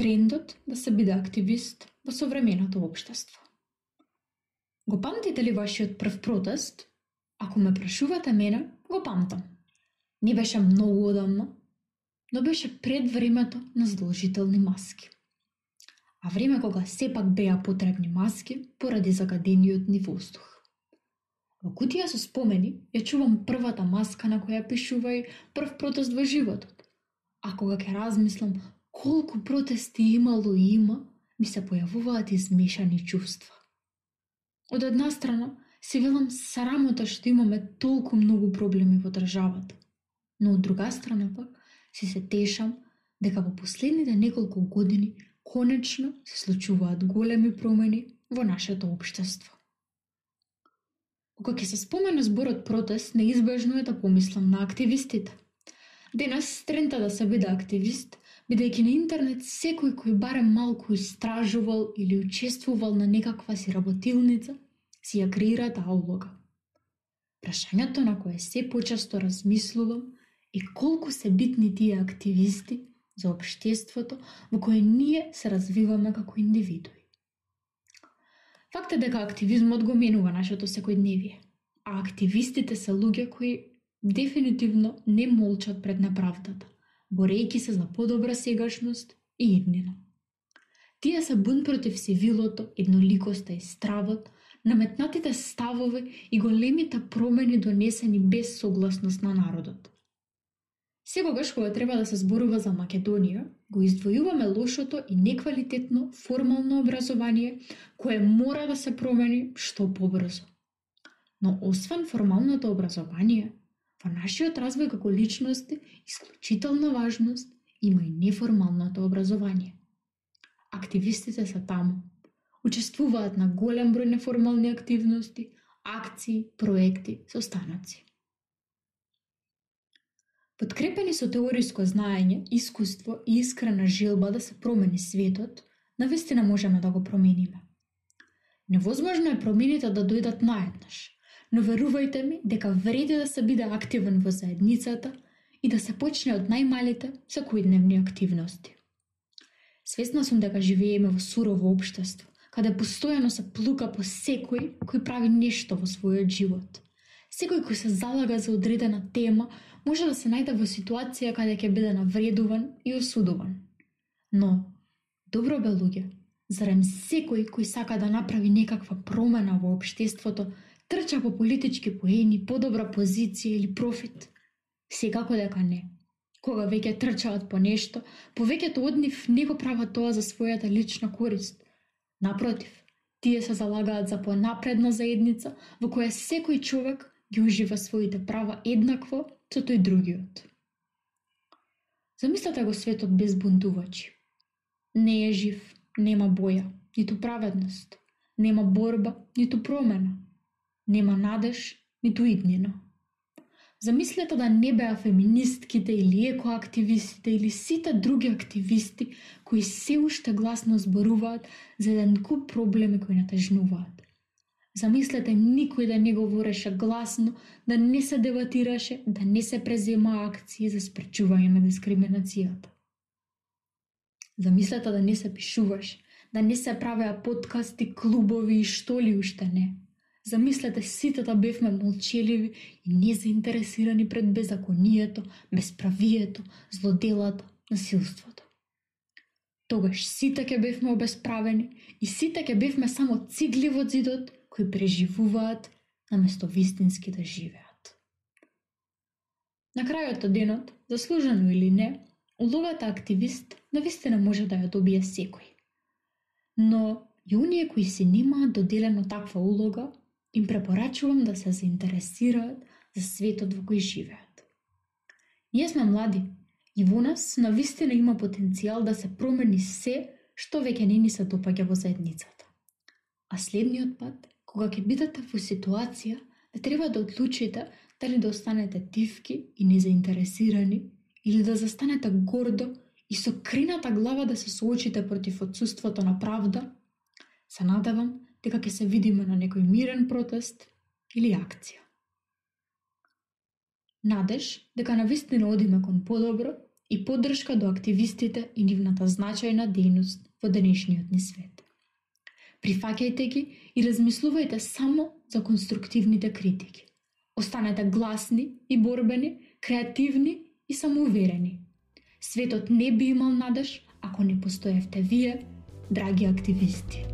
Трендот да се биде активист во современото општество? Го памтите ли вашиот прв протест? Ако ме прашувате мене, го памтам. Не беше многу одамно, но беше пред времето на задолжителни маски. А време кога сепак беа потребни маски поради загадениот ни воздух. Во кутија со спомени ја чувам првата маска на која пишувај прв протест во животот. А кога ќе размислам колку протести имало и има, ми се појавуваат измешани чувства. Од една страна, се велам срамота што имаме толку многу проблеми во државата. Но од друга страна пак, си се тешам дека во последните неколку години конечно се случуваат големи промени во нашето општество. Кога ќе се спомена зборот протест, неизбежно е да помислам на активистите. Денес стрента да се биде активист, бидејќи на интернет секој кој барем малку истражувал или учествувал на некаква си работилница, си ја креира таа улога. Прашањето на кое се почесто размислувам е колку се битни тие активисти за обштеството во кое ние се развиваме како индивидуи. Факт е дека активизмот го менува нашето секојдневие, а активистите се луѓе кои дефинитивно не молчат пред неправдата, борејќи се за подобра сегашност и иднина. Тие се бун против сивилото, едноликоста и стравот, наметнатите ставови и големите промени донесени без согласност на народот. Секогаш кога треба да се зборува за Македонија, го издвојуваме лошото и неквалитетно формално образование кое мора да се промени што побрзо. Но освен формалното образование, во нашиот развој како личности исклучителна важност има и неформалното образование. Активистите се таму. Учествуваат на голем број неформални активности, акции, проекти, состаноци. Подкрепени со теориско знаење, искуство и искрена желба да се промени светот, навистина можеме да го промениме. Невозможно е промените да дојдат наеднаш, но верувајте ми дека вреди да се биде активен во заедницата и да се почне од најмалите секојдневни активности. Свесна сум дека живееме во сурово општество, каде постојано се плука по секој кој прави нешто во својот живот. Секој кој се залага за одредена тема може да се најде во ситуација каде ќе биде навредуван и осудуван. Но, добро бе луѓе, зарем секој кој сака да направи некаква промена во обштеството, трча по политички поени, подобра позиција или профит? Секако дека не. Кога веќе трчаат по нешто, повеќето од нив не го прават тоа за својата лична корист. Напротив, тие се залагаат за понапредна заедница во која секој човек ги ужива своите права еднакво со тој другиот. Замислете го светот без бунтувачи. Не е жив, нема боја, ниту праведност, нема борба, ниту промена, нема надеж, ниту иднина. Замислете да не беа феминистките или екоактивистите или сите други активисти кои се уште гласно зборуваат за еден куп проблеми кои натежнуваат. Замислете никој да не говореше гласно, да не се дебатираше, да не се презема акции за спречување на дискриминацијата. Замислете да не се пишуваше, да не се правеа подкасти, клубови и што ли уште не. Замислете сите да бевме молчеливи и незаинтересирани пред беззаконието, безправието, злоделата, насилството. Тогаш сите ке бевме обесправени и сите ке бевме само цигли во зидот кои преживуваат наместо вистински да живеат. На крајот од денот, заслужено или не, улогата активист навистина може да ја добие секој. Но и оние кои се немаат доделено таква улога, им препорачувам да се заинтересираат за светот во кој живеат. Ние сме млади и во нас навистина има потенцијал да се промени се што веќе не ни се допаѓа во заедницата. А следниот пат кога ќе бидете во ситуација да треба да одлучите дали да останете тивки и незаинтересирани или да застанете гордо и со крината глава да се соочите против отсутството на правда, се надавам дека ќе се видиме на некој мирен протест или акција. Надеж дека на вистина одиме кон подобро и поддршка до активистите и нивната значајна дејност во денешниот ни свет. Прифаќајте ги и размислувајте само за конструктивните критики. Останете гласни и борбени, креативни и самоуверени. Светот не би имал надеж ако не постоевте вие, драги активисти.